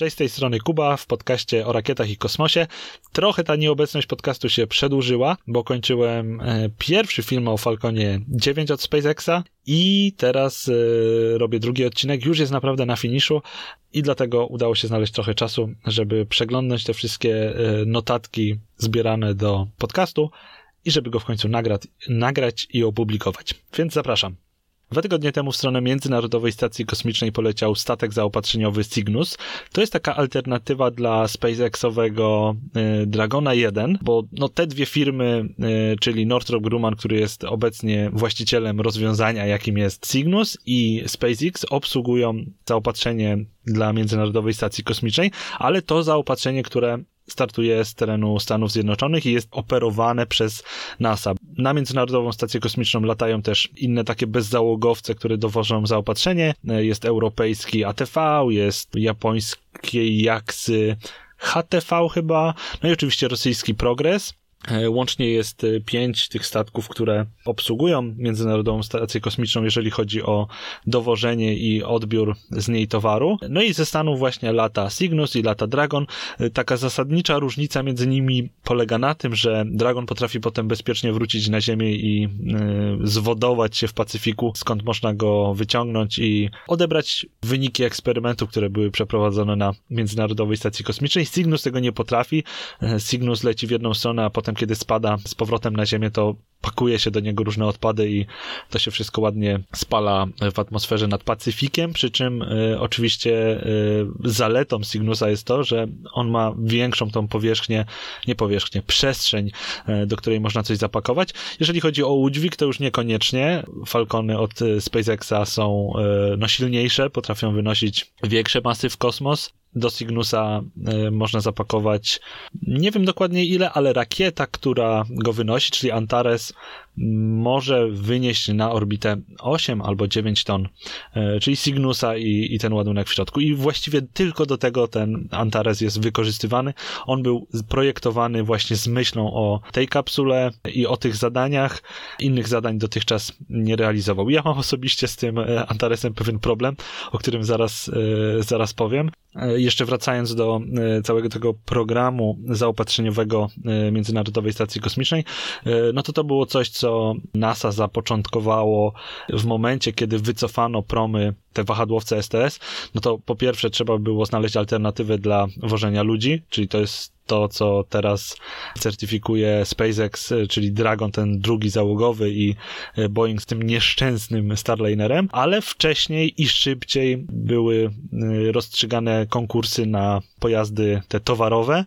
Cześć, z tej strony Kuba w podcaście o rakietach i kosmosie. Trochę ta nieobecność podcastu się przedłużyła, bo kończyłem e, pierwszy film o Falconie 9 od SpaceXa i teraz e, robię drugi odcinek. Już jest naprawdę na finiszu i dlatego udało się znaleźć trochę czasu, żeby przeglądnąć te wszystkie e, notatki zbierane do podcastu i żeby go w końcu nagrać, nagrać i opublikować. Więc zapraszam. Dwa tygodnie temu w stronę Międzynarodowej Stacji Kosmicznej poleciał statek zaopatrzeniowy Cygnus. To jest taka alternatywa dla SpaceXowego y, Dragona 1, bo no, te dwie firmy, y, czyli Northrop Grumman, który jest obecnie właścicielem rozwiązania, jakim jest Cygnus i SpaceX, obsługują zaopatrzenie dla Międzynarodowej Stacji Kosmicznej, ale to zaopatrzenie, które startuje z terenu Stanów Zjednoczonych i jest operowane przez NASA. Na Międzynarodową Stację Kosmiczną latają też inne takie bezzałogowce, które dowożą zaopatrzenie. Jest europejski ATV, jest japońskie Jaksy HTV chyba, no i oczywiście rosyjski Progress. E, łącznie jest e, pięć tych statków, które obsługują Międzynarodową Stację Kosmiczną, jeżeli chodzi o dowożenie i odbiór z niej towaru. No i ze Stanów właśnie lata Cygnus i lata Dragon. E, taka zasadnicza różnica między nimi polega na tym, że Dragon potrafi potem bezpiecznie wrócić na Ziemię i zwodować się w Pacyfiku, skąd można go wyciągnąć i odebrać wyniki eksperymentów, które były przeprowadzone na Międzynarodowej Stacji Kosmicznej. Cygnus tego nie potrafi. Cygnus leci w jedną stronę, a potem potem, kiedy spada z powrotem na Ziemię, to pakuje się do niego różne odpady i to się wszystko ładnie spala w atmosferze nad Pacyfikiem, przy czym y, oczywiście y, zaletą Cygnusa jest to, że on ma większą tą powierzchnię, nie powierzchnię, przestrzeń, y, do której można coś zapakować. Jeżeli chodzi o udźwig, to już niekoniecznie. Falcony od SpaceXa są no, silniejsze, potrafią wynosić większe masy w kosmos do Cygnusa y, można zapakować. Nie wiem dokładnie ile, ale rakieta, która go wynosi, czyli Antares, może wynieść na orbitę 8 albo 9 ton, y, czyli Cygnusa i, i ten ładunek w środku. I właściwie tylko do tego ten Antares jest wykorzystywany. On był projektowany właśnie z myślą o tej kapsule i o tych zadaniach. Innych zadań dotychczas nie realizował. Ja mam osobiście z tym y, Antaresem pewien problem, o którym zaraz, zaraz powiem jeszcze wracając do e, całego tego programu zaopatrzeniowego e, Międzynarodowej Stacji Kosmicznej, e, no to to było coś, co NASA zapoczątkowało w momencie, kiedy wycofano promy, te wahadłowce STS, no to po pierwsze trzeba było znaleźć alternatywę dla wożenia ludzi, czyli to jest to, co teraz certyfikuje SpaceX, czyli Dragon, ten drugi załogowy i Boeing z tym nieszczęsnym Starlinerem, ale wcześniej i szybciej były y, rozstrzygane konkursy na pojazdy te towarowe,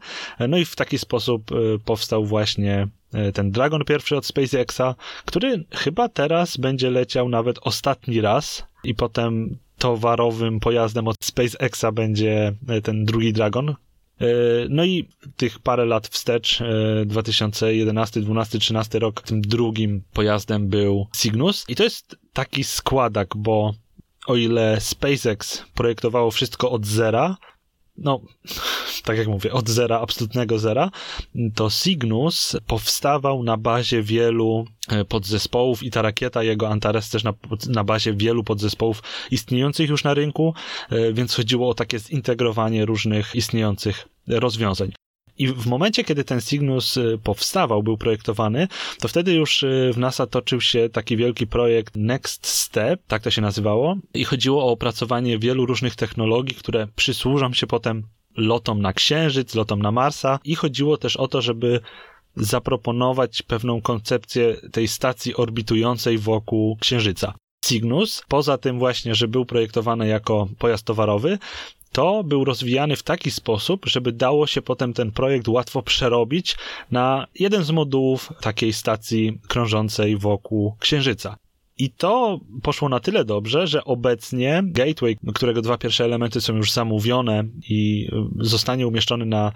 no i w taki sposób powstał właśnie ten Dragon pierwszy od SpaceXa, który chyba teraz będzie leciał nawet ostatni raz i potem towarowym pojazdem od SpaceXa będzie ten drugi Dragon, E, no i tych parę lat wstecz, 2011, 12, 13 rok, tym drugim pojazdem był Cygnus. I to jest taki składak, bo o ile SpaceX projektowało wszystko od zera, no, tak jak mówię, od zera, absolutnego zera, to Cygnus powstawał na bazie wielu e, podzespołów i ta rakieta, jego Antares też na, na bazie wielu podzespołów istniejących już na rynku, e, więc chodziło o takie zintegrowanie różnych istniejących rozwiązań. I w momencie, kiedy ten Cygnus e, powstawał, był projektowany, to wtedy już w NASA toczył się taki wielki projekt Next Step, tak to się nazywało, i chodziło o opracowanie wielu różnych technologii, które przysłużą się potem lotom na Księżyc, lotom na Marsa i chodziło też o to, żeby zaproponować pewną koncepcję tej stacji orbitującej wokół Księżyca. Cygnus, poza tym właśnie, że był projektowany jako pojazd towarowy, to był rozwijany w taki sposób, żeby dało się potem ten projekt łatwo przerobić na jeden z modułów takiej stacji krążącej wokół Księżyca. I to poszło na tyle dobrze, że obecnie Gateway, którego dwa pierwsze elementy są już zamówione i zostanie umieszczony na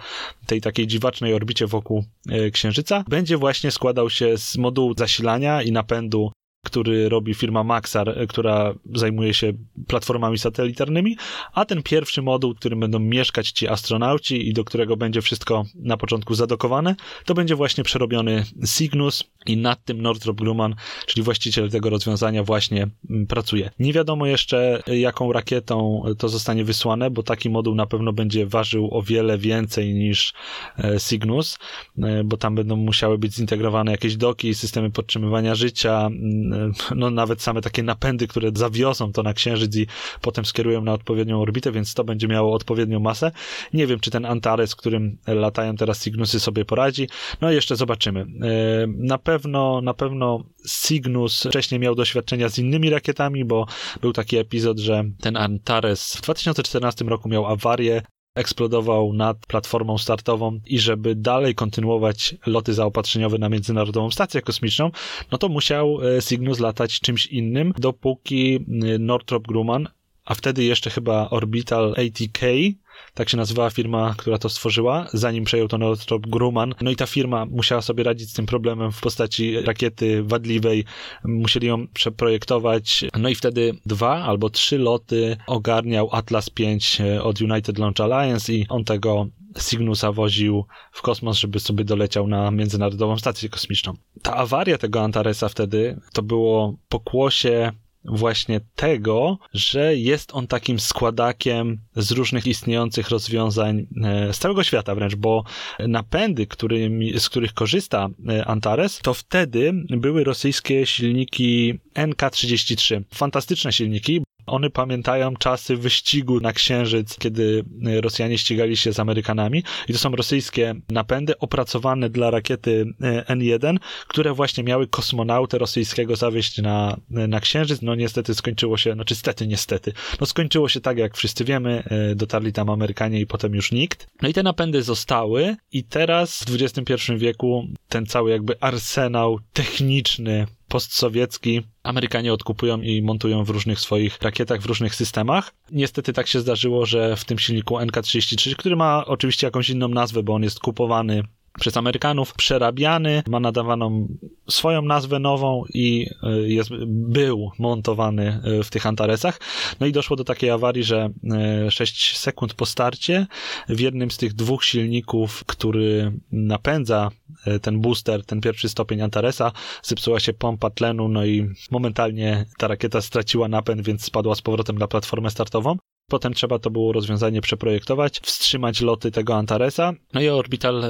tej takiej dziwacznej orbicie wokół y, Księżyca, będzie właśnie składał się z modułu zasilania i napędu który robi firma Maxar, która zajmuje się platformami satelitarnymi, a ten pierwszy moduł, w którym będą mieszkać ci astronauci i do którego będzie wszystko na początku zadokowane, to będzie właśnie przerobiony Cygnus i nad tym Northrop Grumman, czyli właściciel tego rozwiązania właśnie mm, pracuje. Nie wiadomo jeszcze, jaką rakietą to zostanie wysłane, bo taki moduł na pewno będzie ważył o wiele więcej niż e, Cygnus, e, bo tam będą musiały być zintegrowane jakieś doki, systemy podtrzymywania życia, mm, e, no nawet same takie napędy, które zawiozą to na Księżyc i potem skierują na odpowiednią orbitę, więc to będzie miało odpowiednią masę. Nie wiem, czy ten Antares, którym latają teraz Cygnusy sobie poradzi. No jeszcze zobaczymy. Na pewno, na pewno Cygnus wcześniej miał doświadczenia z innymi rakietami, bo był taki epizod, że ten Antares w 2014 roku miał awarię, eksplodował nad platformą startową i żeby dalej kontynuować loty zaopatrzeniowe na Międzynarodową Stację Kosmiczną, no to musiał e, Cygnus latać czymś innym, dopóki e, Northrop Grumman, a wtedy jeszcze chyba Orbital ATK, tak się nazywała firma, która to stworzyła, zanim przejął to Northrop Grumman. No i ta firma musiała sobie radzić z tym problemem w postaci rakiety wadliwej, musieli ją przeprojektować. No i wtedy dwa albo trzy loty ogarniał Atlas 5 e, od United Launch Alliance i on tego Cygnusa woził w kosmos, żeby sobie doleciał na Międzynarodową Stację Kosmiczną. Ta awaria tego Antaresa wtedy to było pokłosie właśnie tego, że jest on takim składakiem z różnych istniejących rozwiązań e, z całego świata wręcz, bo napędy, którymi, z których korzysta e, Antares, to wtedy były rosyjskie silniki NK-33. Fantastyczne silniki, one pamiętają czasy wyścigu na Księżyc, kiedy e, Rosjanie ścigali się z Amerykanami i to są rosyjskie napędy opracowane dla rakiety e, N1, które właśnie miały kosmonautę rosyjskiego zawieźć na, e, na Księżyc. No niestety skończyło się, znaczy stety, niestety, no skończyło się tak, jak wszyscy wiemy, dotarli tam Amerykanie i potem już nikt. No i te napędy zostały i teraz w XXI wieku ten cały jakby arsenał techniczny postsowiecki Amerykanie odkupują i montują w różnych swoich rakietach, w różnych systemach. Niestety tak się zdarzyło, że w tym silniku NK-33, który ma oczywiście jakąś inną nazwę, bo on jest kupowany przez Amerykanów, przerabiany, ma nadawaną swoją nazwę nową i e, jest, był montowany e, w tych Antaresach. No i doszło do takiej awarii, że 6 e, sekund po starcie w jednym z tych dwóch silników, który napędza ten booster, ten pierwszy stopień Antaresa, zepsuła się pompa tlenu, no i momentalnie ta rakieta straciła napęd, więc spadła z powrotem na platformę startową. Potem trzeba to było rozwiązanie przeprojektować, wstrzymać loty tego Antaresa. No i Orbital e,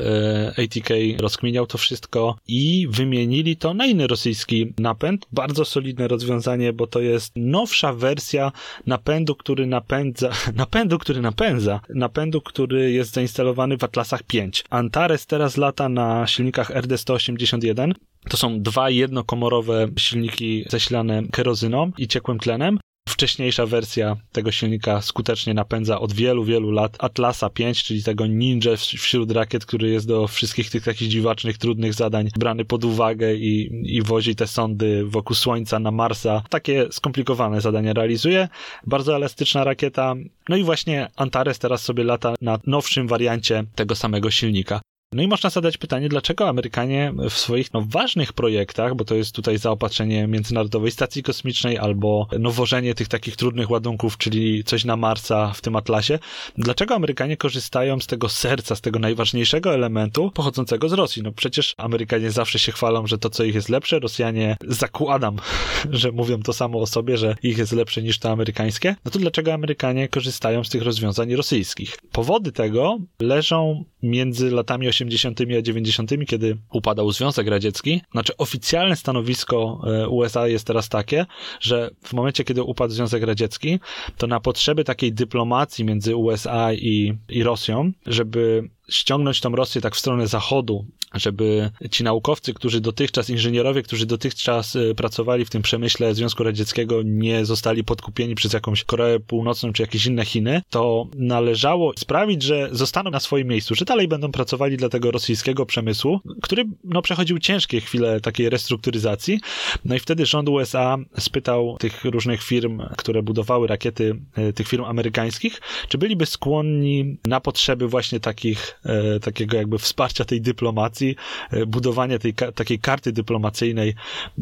ATK rozkminiał to wszystko i wymienili to na inny rosyjski napęd. Bardzo solidne rozwiązanie, bo to jest nowsza wersja napędu, który napędza, napędu, który napędza, napędu, który jest zainstalowany w Atlasach 5. Antares teraz lata na silnikach RD-181. To są dwa jednokomorowe silniki zasilane kerozyną i ciekłym tlenem. Wcześniejsza wersja tego silnika skutecznie napędza od wielu, wielu lat Atlasa 5, czyli tego ninja wśród rakiet, który jest do wszystkich tych takich dziwacznych, trudnych zadań brany pod uwagę i, i wozi te sondy wokół Słońca na Marsa. Takie skomplikowane zadania realizuje. Bardzo elastyczna rakieta. No i właśnie Antares teraz sobie lata na nowszym wariancie tego samego silnika. No i można zadać pytanie, dlaczego Amerykanie w swoich no, ważnych projektach, bo to jest tutaj zaopatrzenie Międzynarodowej Stacji Kosmicznej albo nowożenie tych takich trudnych ładunków, czyli coś na Marsa w tym Atlasie, dlaczego Amerykanie korzystają z tego serca, z tego najważniejszego elementu pochodzącego z Rosji? No przecież Amerykanie zawsze się chwalą, że to co ich jest lepsze, Rosjanie zakładam, że mówią to samo o sobie, że ich jest lepsze niż to amerykańskie. No to dlaczego Amerykanie korzystają z tych rozwiązań rosyjskich? Powody tego leżą między latami 80. a 90., kiedy upadał Związek Radziecki. Znaczy, oficjalne stanowisko e, USA jest teraz takie, że w momencie, kiedy upadł Związek Radziecki, to na potrzeby takiej dyplomacji między USA i, i Rosją, żeby ściągnąć tą Rosję tak w stronę zachodu, żeby ci naukowcy, którzy dotychczas, inżynierowie, którzy dotychczas y, pracowali w tym przemyśle Związku Radzieckiego, nie zostali podkupieni przez jakąś Koreę Północną czy jakieś inne Chiny, to należało sprawić, że zostaną na swoim miejscu, że dalej będą pracowali dla tego rosyjskiego przemysłu, który no, przechodził ciężkie chwile takiej restrukturyzacji. No i wtedy rząd USA spytał tych różnych firm, które budowały rakiety, y, tych firm amerykańskich, czy byliby skłonni na potrzeby właśnie takich e, takiego jakby wsparcia tej dyplomacji, e, budowania tej takiej karty dyplomacyjnej,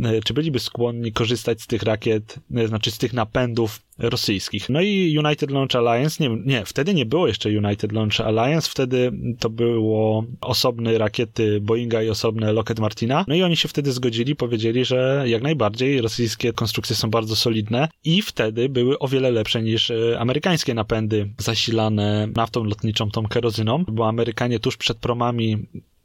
e, czy byliby skłonni korzystać z tych rakiet, e, znaczy z tych napędów rosyjskich. No i United Launch Alliance, nie, nie, wtedy nie było jeszcze United Launch Alliance, wtedy to było osobne rakiety Boeinga i osobne Lockheed Martina. No i oni się wtedy zgodzili, powiedzieli, że jak najbardziej rosyjskie konstrukcje są bardzo solidne i wtedy były o wiele lepsze niż e, amerykańskie napędy zasilane naftą lotniczą, tą kerozyną, bo Amerykanie tuż przed promami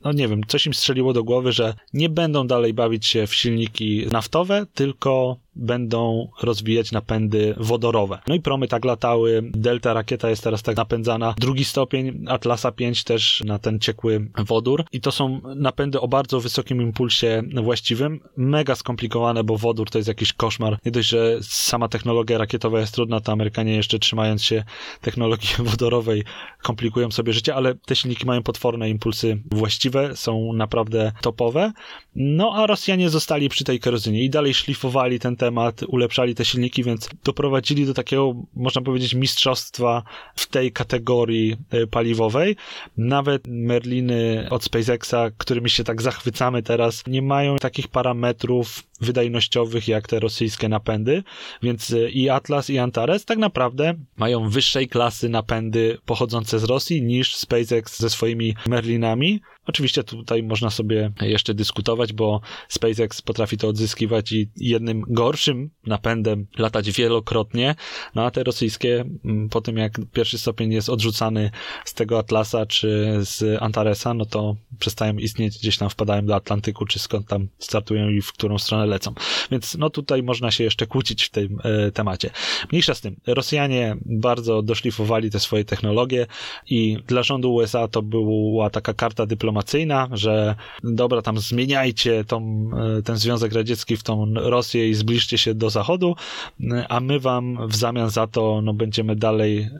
no nie wiem, coś im strzeliło do głowy, że nie będą dalej bawić się w silniki naftowe, tylko będą rozwijać napędy wodorowe. No i promy tak latały, Delta rakieta jest teraz tak napędzana, drugi stopień Atlasa 5 też na ten ciekły wodór i to są napędy o bardzo wysokim impulsie właściwym, mega skomplikowane, bo wodór to jest jakiś koszmar. Nie dość, że sama technologia rakietowa jest trudna, to Amerykanie jeszcze trzymając się technologii wodorowej komplikują sobie życie, ale te silniki mają potworne impulsy właściwe, są naprawdę topowe. No a Rosjanie zostali przy tej kerozynie i dalej szlifowali ten temat, ulepszali te silniki, więc doprowadzili do takiego, można powiedzieć, mistrzostwa w tej kategorii e, paliwowej. Nawet Merliny od SpaceXa, którymi się tak zachwycamy teraz, nie mają takich parametrów wydajnościowych jak te rosyjskie napędy, więc e, i Atlas i Antares tak naprawdę mają wyższej klasy napędy pochodzące z Rosji niż SpaceX ze swoimi Merlinami. Oczywiście tutaj można sobie jeszcze dyskutować, bo SpaceX potrafi to odzyskiwać i jednym gorszym napędem latać wielokrotnie, no a te rosyjskie mm, po tym jak pierwszy stopień jest odrzucany z tego Atlasa czy z Antaresa, no to przestają istnieć, gdzieś tam wpadają do Atlantyku, czy skąd tam startują i w którą stronę lecą. Więc no tutaj można się jeszcze kłócić w tym e, temacie. Mniejsza z tym, Rosjanie bardzo doszlifowali te swoje technologie i dla rządu USA to była taka karta dyplomacyjna, że dobra, tam zmieniajcie tą, e, ten Związek Radziecki w tą Rosję i zbliżcie się do Zachodu, a my wam w zamian za to no, będziemy dalej e,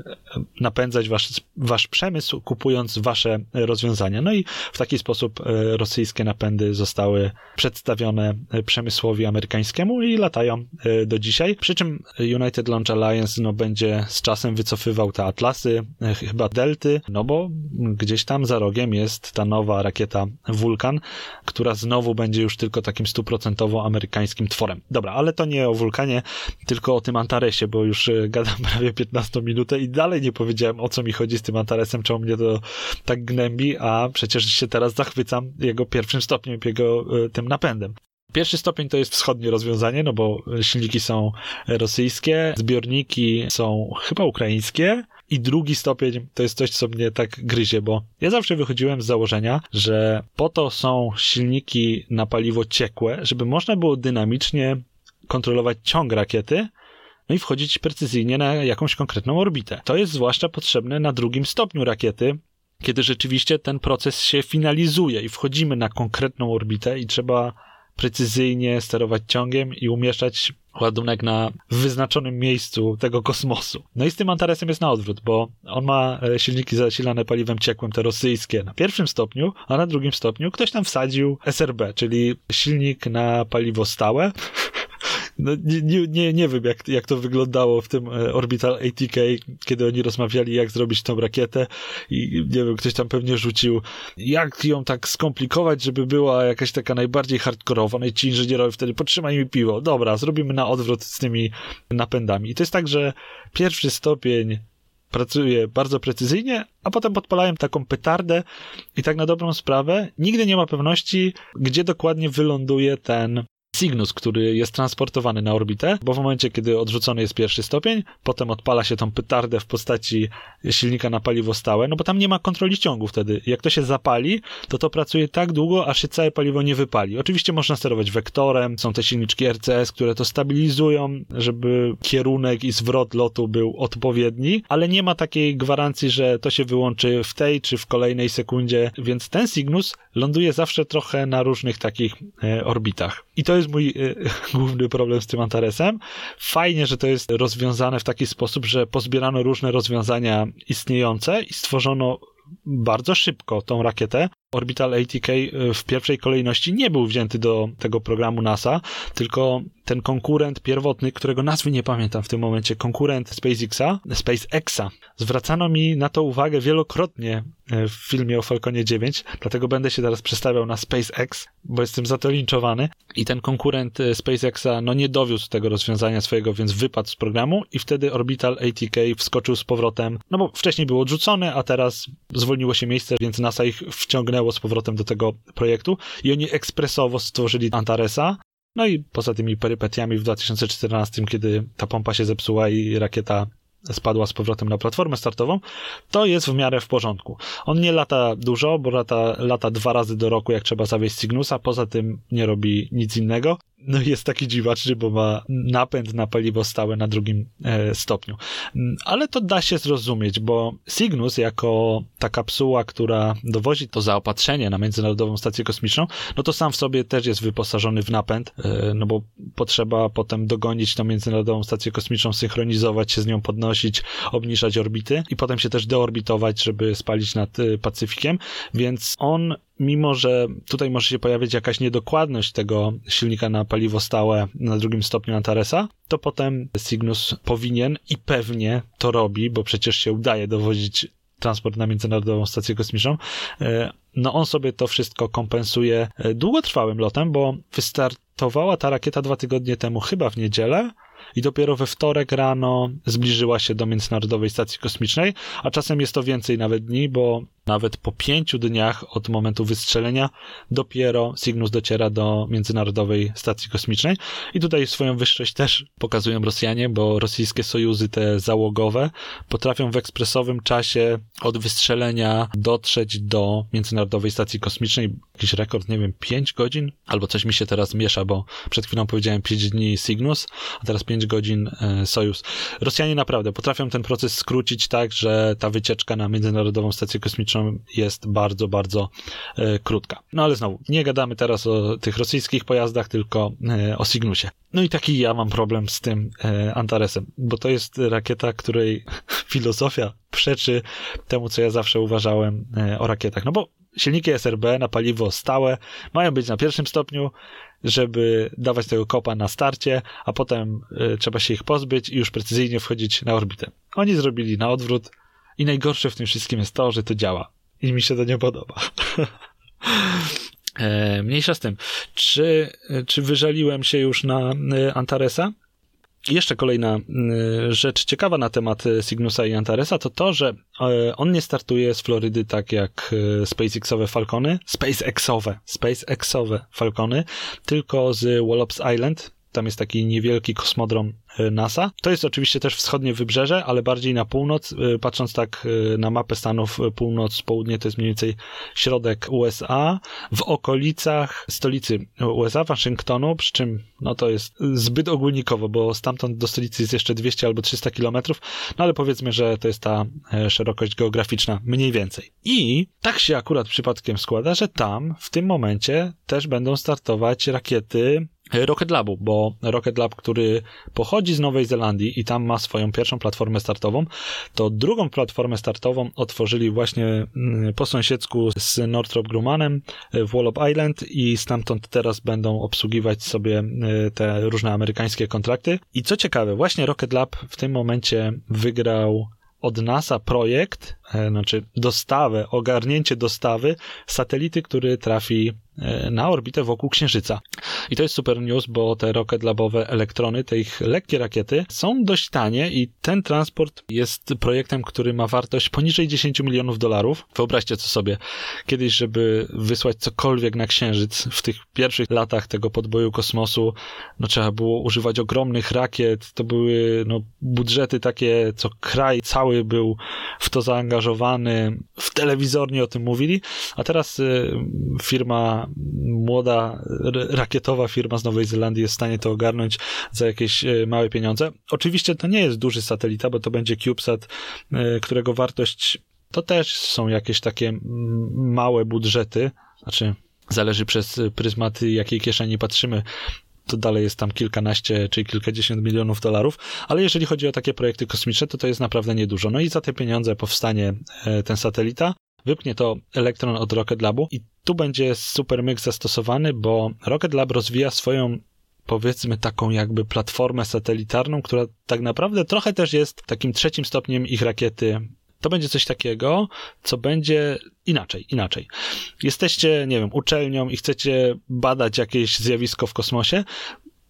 napędzać wasz, wasz przemysł, kupując wasze rozwiązania. No i w taki sposób rosyjskie napędy zostały przedstawione przemysłowi amerykańskiemu i latają e, do dzisiaj. Przy czym United Launch Alliance no, będzie z czasem wycofywał te atlasy, e, chyba delty, no bo gdzieś tam za rogiem jest ta nowa rakieta Vulkan, która znowu będzie już tylko takim stuprocentowo amerykańskim tworem. Dobra, ale to nie o Vulkanie, tylko o tym Antaresie, bo już e, gadam prawie 15 minutę i dalej nie powiedziałem o co mi chodzi z tym Antaresem, czemu mnie to tak gnębi, a przecież się teraz zachwycam jego pierwszym stopniem, jego tym napędem. Pierwszy stopień to jest wschodnie rozwiązanie, no bo silniki są rosyjskie, zbiorniki są chyba ukraińskie, i drugi stopień to jest coś, co mnie tak gryzie, bo ja zawsze wychodziłem z założenia, że po to są silniki na paliwo ciekłe, żeby można było dynamicznie kontrolować ciąg rakiety, no i wchodzić precyzyjnie na jakąś konkretną orbitę. To jest zwłaszcza potrzebne na drugim stopniu rakiety, kiedy rzeczywiście ten proces się finalizuje i wchodzimy na konkretną orbitę i trzeba precyzyjnie sterować ciągiem i umieszczać ładunek na wyznaczonym miejscu tego kosmosu. No i z tym Antaresem jest na odwrót, bo on ma e, silniki zasilane paliwem ciekłym, te rosyjskie, na pierwszym stopniu, a na drugim stopniu ktoś tam wsadził SRB, czyli silnik na paliwo stałe, no, nie, nie, nie wiem, jak, jak to wyglądało w tym e, Orbital ATK, kiedy oni rozmawiali, jak zrobić tą rakietę i nie wiem, ktoś tam pewnie rzucił, jak ją tak skomplikować, żeby była jakaś taka najbardziej hardkorowa. No i ci inżynierowie wtedy, potrzymaj mi piwo. Dobra, zrobimy na odwrót z tymi napędami. I to jest tak, że pierwszy stopień pracuje bardzo precyzyjnie, a potem podpalają taką petardę i tak na dobrą sprawę nigdy nie ma pewności, gdzie dokładnie wyląduje ten Cygnus, który jest transportowany na orbitę, bo w momencie, kiedy odrzucony jest pierwszy stopień, potem odpala się tą petardę w postaci silnika na paliwo stałe, no bo tam nie ma kontroli ciągu wtedy. Jak to się zapali, to to pracuje tak długo, aż się całe paliwo nie wypali. Oczywiście można sterować wektorem, są te silniczki RCS, które to stabilizują, żeby kierunek i zwrot lotu był odpowiedni, ale nie ma takiej gwarancji, że to się wyłączy w tej czy w kolejnej sekundzie, więc ten Cygnus ląduje zawsze trochę na różnych takich e, orbitach. I to jest mój y, główny problem z tym Antaresem. Fajnie, że to jest rozwiązane w taki sposób, że pozbierano różne rozwiązania istniejące i stworzono bardzo szybko tą rakietę. Orbital ATK y, w pierwszej kolejności nie był wzięty do tego programu NASA, tylko ten konkurent pierwotny, którego nazwy nie pamiętam w tym momencie, konkurent SpaceXa, SpaceXa, zwracano mi na to uwagę wielokrotnie e, w filmie o Falconie 9, dlatego będę się teraz przestawiał na SpaceX, bo jestem za to linczowany. I ten konkurent e, SpaceXa no nie dowiózł tego rozwiązania swojego, więc wypadł z programu i wtedy Orbital ATK wskoczył z powrotem, no bo wcześniej był odrzucony, a teraz zwolniło się miejsce, więc NASA ich wciągnęło z powrotem do tego projektu i oni ekspresowo stworzyli Antaresa, no i poza tymi perypetiami w 2014, kiedy ta pompa się zepsuła i rakieta spadła z powrotem na platformę startową, to jest w miarę w porządku. On nie lata dużo, bo lata, lata dwa razy do roku, jak trzeba zawieść Cygnusa, poza tym nie robi nic innego. No jest taki dziwaczny, bo ma napęd na paliwo stałe na drugim e, stopniu. Mm, ale to da się zrozumieć, bo Cygnus jako ta kapsuła, która dowozi to zaopatrzenie na Międzynarodową Stację Kosmiczną, no to sam w sobie też jest wyposażony w napęd, e, no bo potrzeba potem dogonić tą Międzynarodową Stację Kosmiczną, synchronizować się z nią, podnosić, obniżać orbity i potem się też deorbitować, żeby spalić nad e, Pacyfikiem, więc on mimo że tutaj może się pojawić jakaś niedokładność tego silnika na paliwo stałe na drugim stopniu Antaresa, to potem Cygnus powinien i pewnie to robi, bo przecież się udaje dowozić transport na Międzynarodową Stację Kosmiczną, e, no on sobie to wszystko kompensuje e, długotrwałym lotem, bo wystartowała ta rakieta dwa tygodnie temu, chyba w niedzielę, i dopiero we wtorek rano zbliżyła się do Międzynarodowej Stacji Kosmicznej, a czasem jest to więcej nawet dni, bo nawet po pięciu dniach od momentu wystrzelenia dopiero Cygnus dociera do Międzynarodowej Stacji Kosmicznej. I tutaj swoją wyższość też pokazują Rosjanie, bo rosyjskie sojuzy te załogowe potrafią w ekspresowym czasie od wystrzelenia dotrzeć do Międzynarodowej Stacji Kosmicznej. Jakiś rekord, nie wiem, 5 godzin? Albo coś mi się teraz miesza, bo przed chwilą powiedziałem 5 dni Cygnus, a teraz 5 godzin e, Sojus. Rosjanie naprawdę potrafią ten proces skrócić tak, że ta wycieczka na Międzynarodową Stację Kosmiczną jest bardzo, bardzo e, krótka. No ale znowu, nie gadamy teraz o tych rosyjskich pojazdach, tylko e, o Cygnusie. No i taki ja mam problem z tym Antaresem, bo to jest rakieta, której filozofia przeczy temu, co ja zawsze uważałem o rakietach. No bo silniki SRB na paliwo stałe mają być na pierwszym stopniu, żeby dawać tego kopa na starcie, a potem y, trzeba się ich pozbyć i już precyzyjnie wchodzić na orbitę. Oni zrobili na odwrót, i najgorsze w tym wszystkim jest to, że to działa. I mi się to nie podoba. e, mniejsza z tym. Czy, czy wyżaliłem się już na e, Antaresa? Jeszcze kolejna e, rzecz ciekawa na temat Cygnusa i Antaresa to to, że on nie startuje z Florydy tak jak SpaceXowe Falcony, SpaceXowe, SpaceXowe Falcony, tylko z Wallops Island, tam jest taki niewielki kosmodrom e, NASA. To jest oczywiście też wschodnie wybrzeże, ale bardziej na północ. E, patrząc tak e, na mapę Stanów, północ, południe to jest mniej więcej środek USA. W okolicach stolicy USA, Waszyngtonu, przy czym no to jest zbyt ogólnikowo, bo stamtąd do stolicy jest jeszcze 200 albo 300 kilometrów, no ale powiedzmy, że to jest ta szerokość geograficzna mniej więcej. I tak się akurat przypadkiem składa, że tam w tym momencie też będą startować rakiety Rocket Labu, bo Rocket Lab, który pochodzi z Nowej Zelandii i tam ma swoją pierwszą platformę startową, to drugą platformę startową otworzyli właśnie mm, po sąsiedzku z Northrop Grummanem w Wallop Island i stamtąd teraz będą obsługiwać sobie e, te różne amerykańskie kontrakty. I co ciekawe, właśnie Rocket Lab w tym momencie wygrał od NASA projekt, e, znaczy dostawę, ogarnięcie dostawy satelity, który trafi E, na orbitę wokół Księżyca. I to jest super news, bo te Rocket Labowe elektrony, te ich lekkie rakiety są dość tanie i ten transport jest projektem, który ma wartość poniżej 10 milionów dolarów. Wyobraźcie co sobie, kiedyś, żeby wysłać cokolwiek na Księżyc w tych pierwszych latach tego podboju kosmosu, no trzeba było używać ogromnych rakiet, to były no, budżety takie, co kraj cały był w to zaangażowany, w telewizornie o tym mówili, a teraz y, firma młoda, rakietowa firma z Nowej Zelandii jest w stanie to ogarnąć za jakieś e, małe pieniądze. Oczywiście to nie jest duży satelita, bo to będzie CubeSat, e, którego wartość to też są jakieś takie małe budżety, znaczy zależy przez pryzmaty jakiej kieszeni patrzymy, to dalej jest tam kilkanaście czy kilkadziesiąt milionów dolarów, ale jeżeli chodzi o takie projekty kosmiczne, to to jest naprawdę niedużo. No i za te pieniądze powstanie e, ten satelita, Wypnie to elektron od Rocket Labu i tu będzie super myk zastosowany, bo Rocket Lab rozwija swoją powiedzmy taką jakby platformę satelitarną, która tak naprawdę trochę też jest takim trzecim stopniem ich rakiety to będzie coś takiego, co będzie inaczej, inaczej. Jesteście, nie wiem, uczelnią i chcecie badać jakieś zjawisko w kosmosie,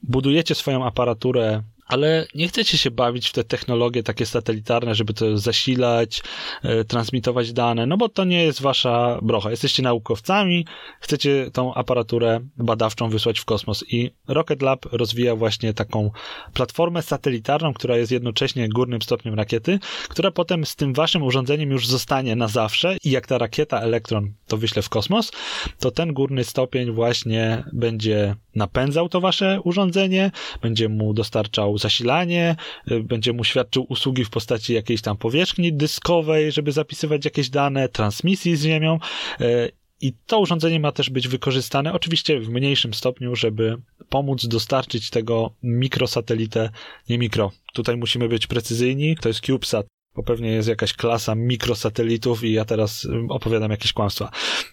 budujecie swoją aparaturę ale nie chcecie się bawić w te technologie takie satelitarne, żeby to zasilać, e, transmitować dane, no bo to nie jest wasza brocha. Jesteście naukowcami, chcecie tą aparaturę badawczą wysłać w kosmos i Rocket Lab rozwija właśnie taką platformę satelitarną, która jest jednocześnie górnym stopniem rakiety, która potem z tym waszym urządzeniem już zostanie na zawsze i jak ta rakieta Elektron to wyśle w kosmos, to ten górny stopień właśnie będzie napędzał to wasze urządzenie, będzie mu dostarczał zasilanie, y, będzie mu świadczył usługi w postaci jakiejś tam powierzchni dyskowej, żeby zapisywać jakieś dane, transmisji z Ziemią. Y, I to urządzenie ma też być wykorzystane, oczywiście w mniejszym stopniu, żeby pomóc dostarczyć tego mikrosatelitę, nie mikro. Tutaj musimy być precyzyjni. To jest CubeSat bo pewnie jest jakaś klasa mikrosatelitów i ja teraz opowiadam jakieś kłamstwa.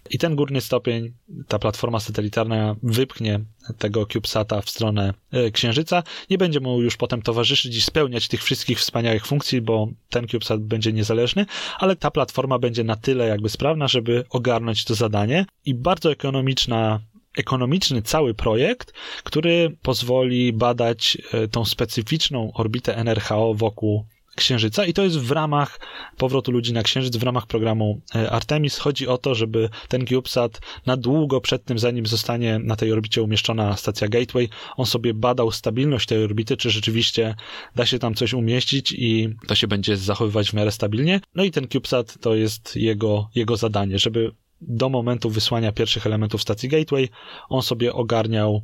I ten górny stopień, ta platforma satelitarna wypchnie tego CubeSata w stronę e, Księżyca. Nie będzie mu już potem towarzyszyć i spełniać tych wszystkich wspaniałych funkcji, bo ten CubeSat będzie niezależny, ale ta platforma będzie na tyle jakby sprawna, żeby ogarnąć to zadanie i bardzo ekonomiczna ekonomiczny cały projekt, który pozwoli badać e, tą specyficzną orbitę NRHO wokół Księżyca i to jest w ramach powrotu ludzi na Księżyc, w ramach programu e, Artemis. Chodzi o to, żeby ten CubeSat na długo przed tym, zanim zostanie na tej orbicie umieszczona stacja Gateway, on sobie badał stabilność tej orbity, czy rzeczywiście da się tam coś umieścić i to się będzie zachowywać w miarę stabilnie. No i ten CubeSat to jest jego, jego zadanie, żeby do momentu wysłania pierwszych elementów stacji Gateway on sobie ogarniał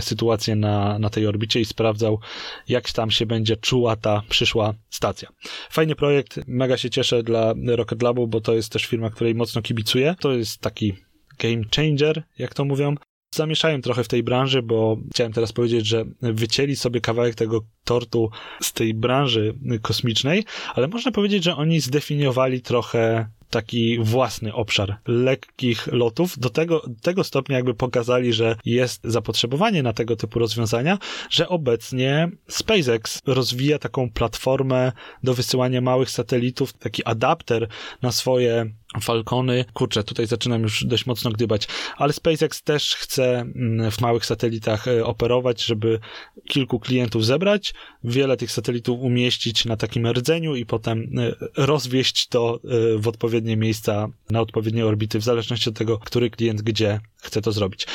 sytuację na, na tej orbicie i sprawdzał, jak tam się będzie czuła ta przyszła stacja. Fajny projekt, mega się cieszę dla Rocket Labu, bo to jest też firma, której mocno kibicuję. To jest taki game changer, jak to mówią. Zamieszałem trochę w tej branży, bo chciałem teraz powiedzieć, że wycięli sobie kawałek tego tortu z tej branży kosmicznej, ale można powiedzieć, że oni zdefiniowali trochę taki własny obszar lekkich lotów. Do tego, tego stopnia jakby pokazali, że jest zapotrzebowanie na tego typu rozwiązania, że obecnie SpaceX rozwija taką platformę do wysyłania małych satelitów, taki adapter na swoje Falcony, kurczę, tutaj zaczynam już dość mocno gdybać, ale SpaceX też chce mm, w małych satelitach e, operować, żeby kilku klientów zebrać, wiele tych satelitów umieścić na takim rdzeniu i potem e, rozwieść to e, w odpowiednie miejsca, na odpowiednie orbity, w zależności od tego, który klient gdzie chce to zrobić.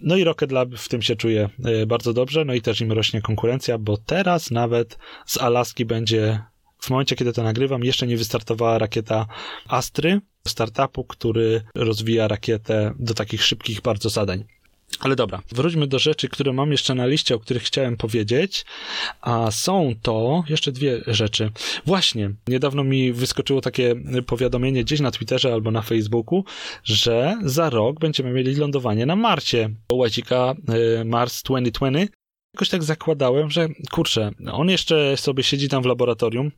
No i Rocket Lab w tym się czuje bardzo dobrze, no i też im rośnie konkurencja, bo teraz nawet z Alaski będzie w momencie, kiedy to nagrywam, jeszcze nie wystartowała rakieta Astry, startupu, który rozwija rakietę do takich szybkich bardzo zadań. Ale dobra, wróćmy do rzeczy, które mam jeszcze na liście, o których chciałem powiedzieć, a są to jeszcze dwie rzeczy. Właśnie, niedawno mi wyskoczyło takie powiadomienie gdzieś na Twitterze albo na Facebooku, że za rok będziemy mieli lądowanie na Marcie. Łazika y, Mars 2020. Jakoś tak zakładałem, że kurczę, on jeszcze sobie siedzi tam w laboratorium,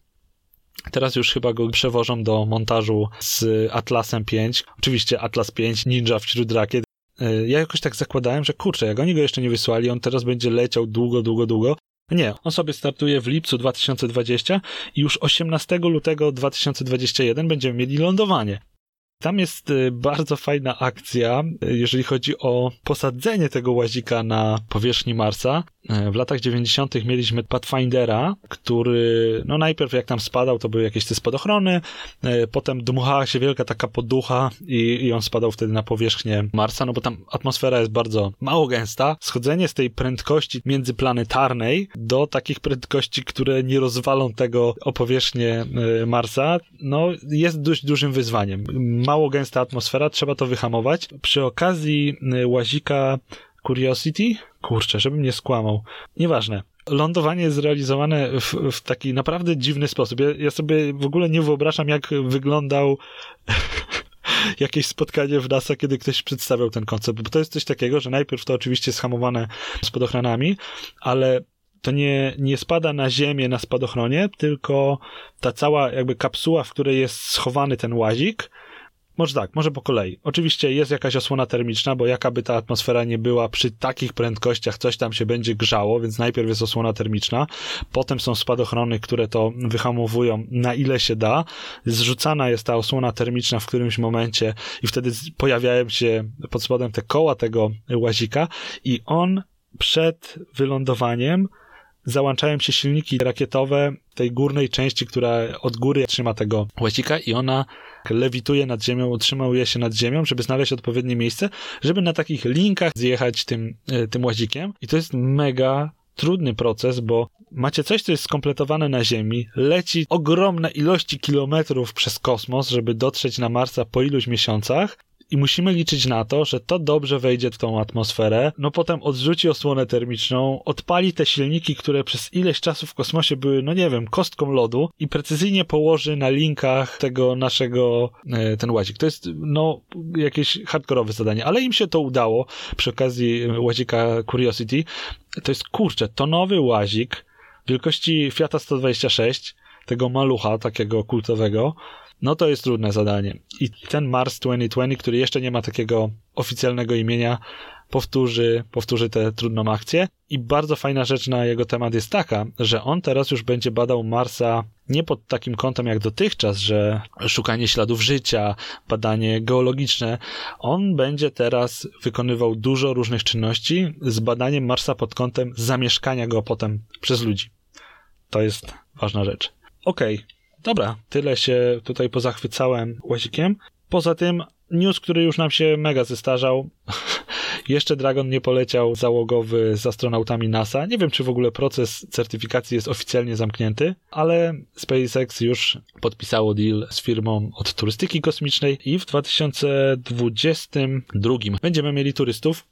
Teraz już chyba go przewożą do montażu z Atlasem 5. Oczywiście Atlas 5, Ninja wśród rakiet. E, ja jakoś tak zakładałem, że kurczę, jak oni go jeszcze nie wysłali, on teraz będzie leciał długo, długo, długo. Nie, on sobie startuje w lipcu 2020 i już 18 lutego 2021 będziemy mieli lądowanie. Tam jest y, bardzo fajna akcja, y, jeżeli chodzi o posadzenie tego łazika na powierzchni Marsa. Y, w latach 90. mieliśmy Pathfindera, który, no najpierw jak tam spadał, to były jakieś te spadochrony, potem dmuchała się wielka taka poducha i, i on spadał wtedy na powierzchnię Marsa, no bo tam atmosfera jest bardzo mało gęsta. Schodzenie z tej prędkości międzyplanetarnej do takich prędkości, które nie rozwalą tego o powierzchnię Marsa, no jest dość dużym wyzwaniem mało gęsta atmosfera, trzeba to wyhamować. Przy okazji łazika Curiosity, kurczę, żebym nie skłamał, nieważne. Lądowanie jest zrealizowane w, w taki naprawdę dziwny sposób. Ja, ja sobie w ogóle nie wyobrażam, jak wyglądał jakieś spotkanie w NASA, kiedy ktoś przedstawiał ten koncept, bo to jest coś takiego, że najpierw to oczywiście jest hamowane spadochronami, ale to nie, nie spada na ziemię na spadochronie, tylko ta cała jakby kapsuła, w której jest schowany ten łazik, może tak, może po kolei. Oczywiście jest jakaś osłona termiczna, bo jaka by ta atmosfera nie była, przy takich prędkościach coś tam się będzie grzało, więc najpierw jest osłona termiczna, potem są spadochrony, które to wyhamowują na ile się da. Zrzucana jest ta osłona termiczna w którymś momencie i wtedy pojawiają się pod spodem te koła tego łazika i on przed wylądowaniem załączają się silniki rakietowe tej górnej części, która od góry trzyma tego łazika i ona lewituje nad ziemią, utrzymuje się nad ziemią, żeby znaleźć odpowiednie miejsce, żeby na takich linkach zjechać tym, e, tym łazikiem. I to jest mega trudny proces, bo macie coś, co jest skompletowane na Ziemi, leci ogromne ilości kilometrów przez kosmos, żeby dotrzeć na Marsa po iluś miesiącach, i musimy liczyć na to, że to dobrze wejdzie w tą atmosferę, no potem odrzuci osłonę termiczną, odpali te silniki, które przez ileś czasu w kosmosie były, no nie wiem, kostką lodu i precyzyjnie położy na linkach tego naszego, e, ten łazik. To jest, no, jakieś hardkorowe zadanie, ale im się to udało przy okazji łazika Curiosity. To jest, kurczę, tonowy łazik wielkości Fiata 126, tego malucha, takiego kultowego, no to jest trudne zadanie. I ten Mars 2020, który jeszcze nie ma takiego oficjalnego imienia, powtórzy, powtórzy tę trudną akcję. I bardzo fajna rzecz na jego temat jest taka, że on teraz już będzie badał Marsa nie pod takim kątem jak dotychczas, że szukanie śladów życia, badanie geologiczne. On będzie teraz wykonywał dużo różnych czynności z badaniem Marsa pod kątem zamieszkania go potem przez ludzi. To jest ważna rzecz. Okej, okay. Dobra, tyle się tutaj pozachwycałem łazikiem. Poza tym news, który już nam się mega zestarzał. Jeszcze Dragon nie poleciał załogowy z astronautami NASA. Nie wiem, czy w ogóle proces certyfikacji jest oficjalnie zamknięty, ale SpaceX już podpisało deal z firmą od turystyki kosmicznej i w 2022 będziemy mieli turystów,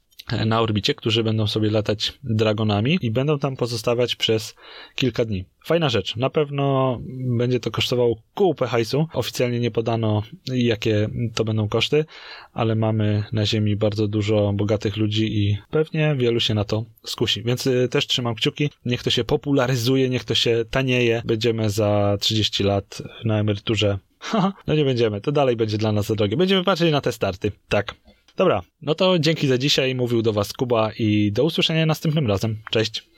na orbicie, którzy będą sobie latać dragonami i będą tam pozostawać przez kilka dni. Fajna rzecz. Na pewno będzie to kosztowało kupę hajsu. Oficjalnie nie podano, jakie to będą koszty, ale mamy na Ziemi bardzo dużo bogatych ludzi i pewnie wielu się na to skusi. Więc y, też trzymam kciuki. Niech to się popularyzuje, niech to się tanieje. Będziemy za 30 lat na emeryturze. no nie będziemy. To dalej będzie dla nas za drogie. Będziemy patrzeć na te starty. Tak. Dobra, no to dzięki za dzisiaj. Mówił do Was Kuba i do usłyszenia następnym razem. Cześć.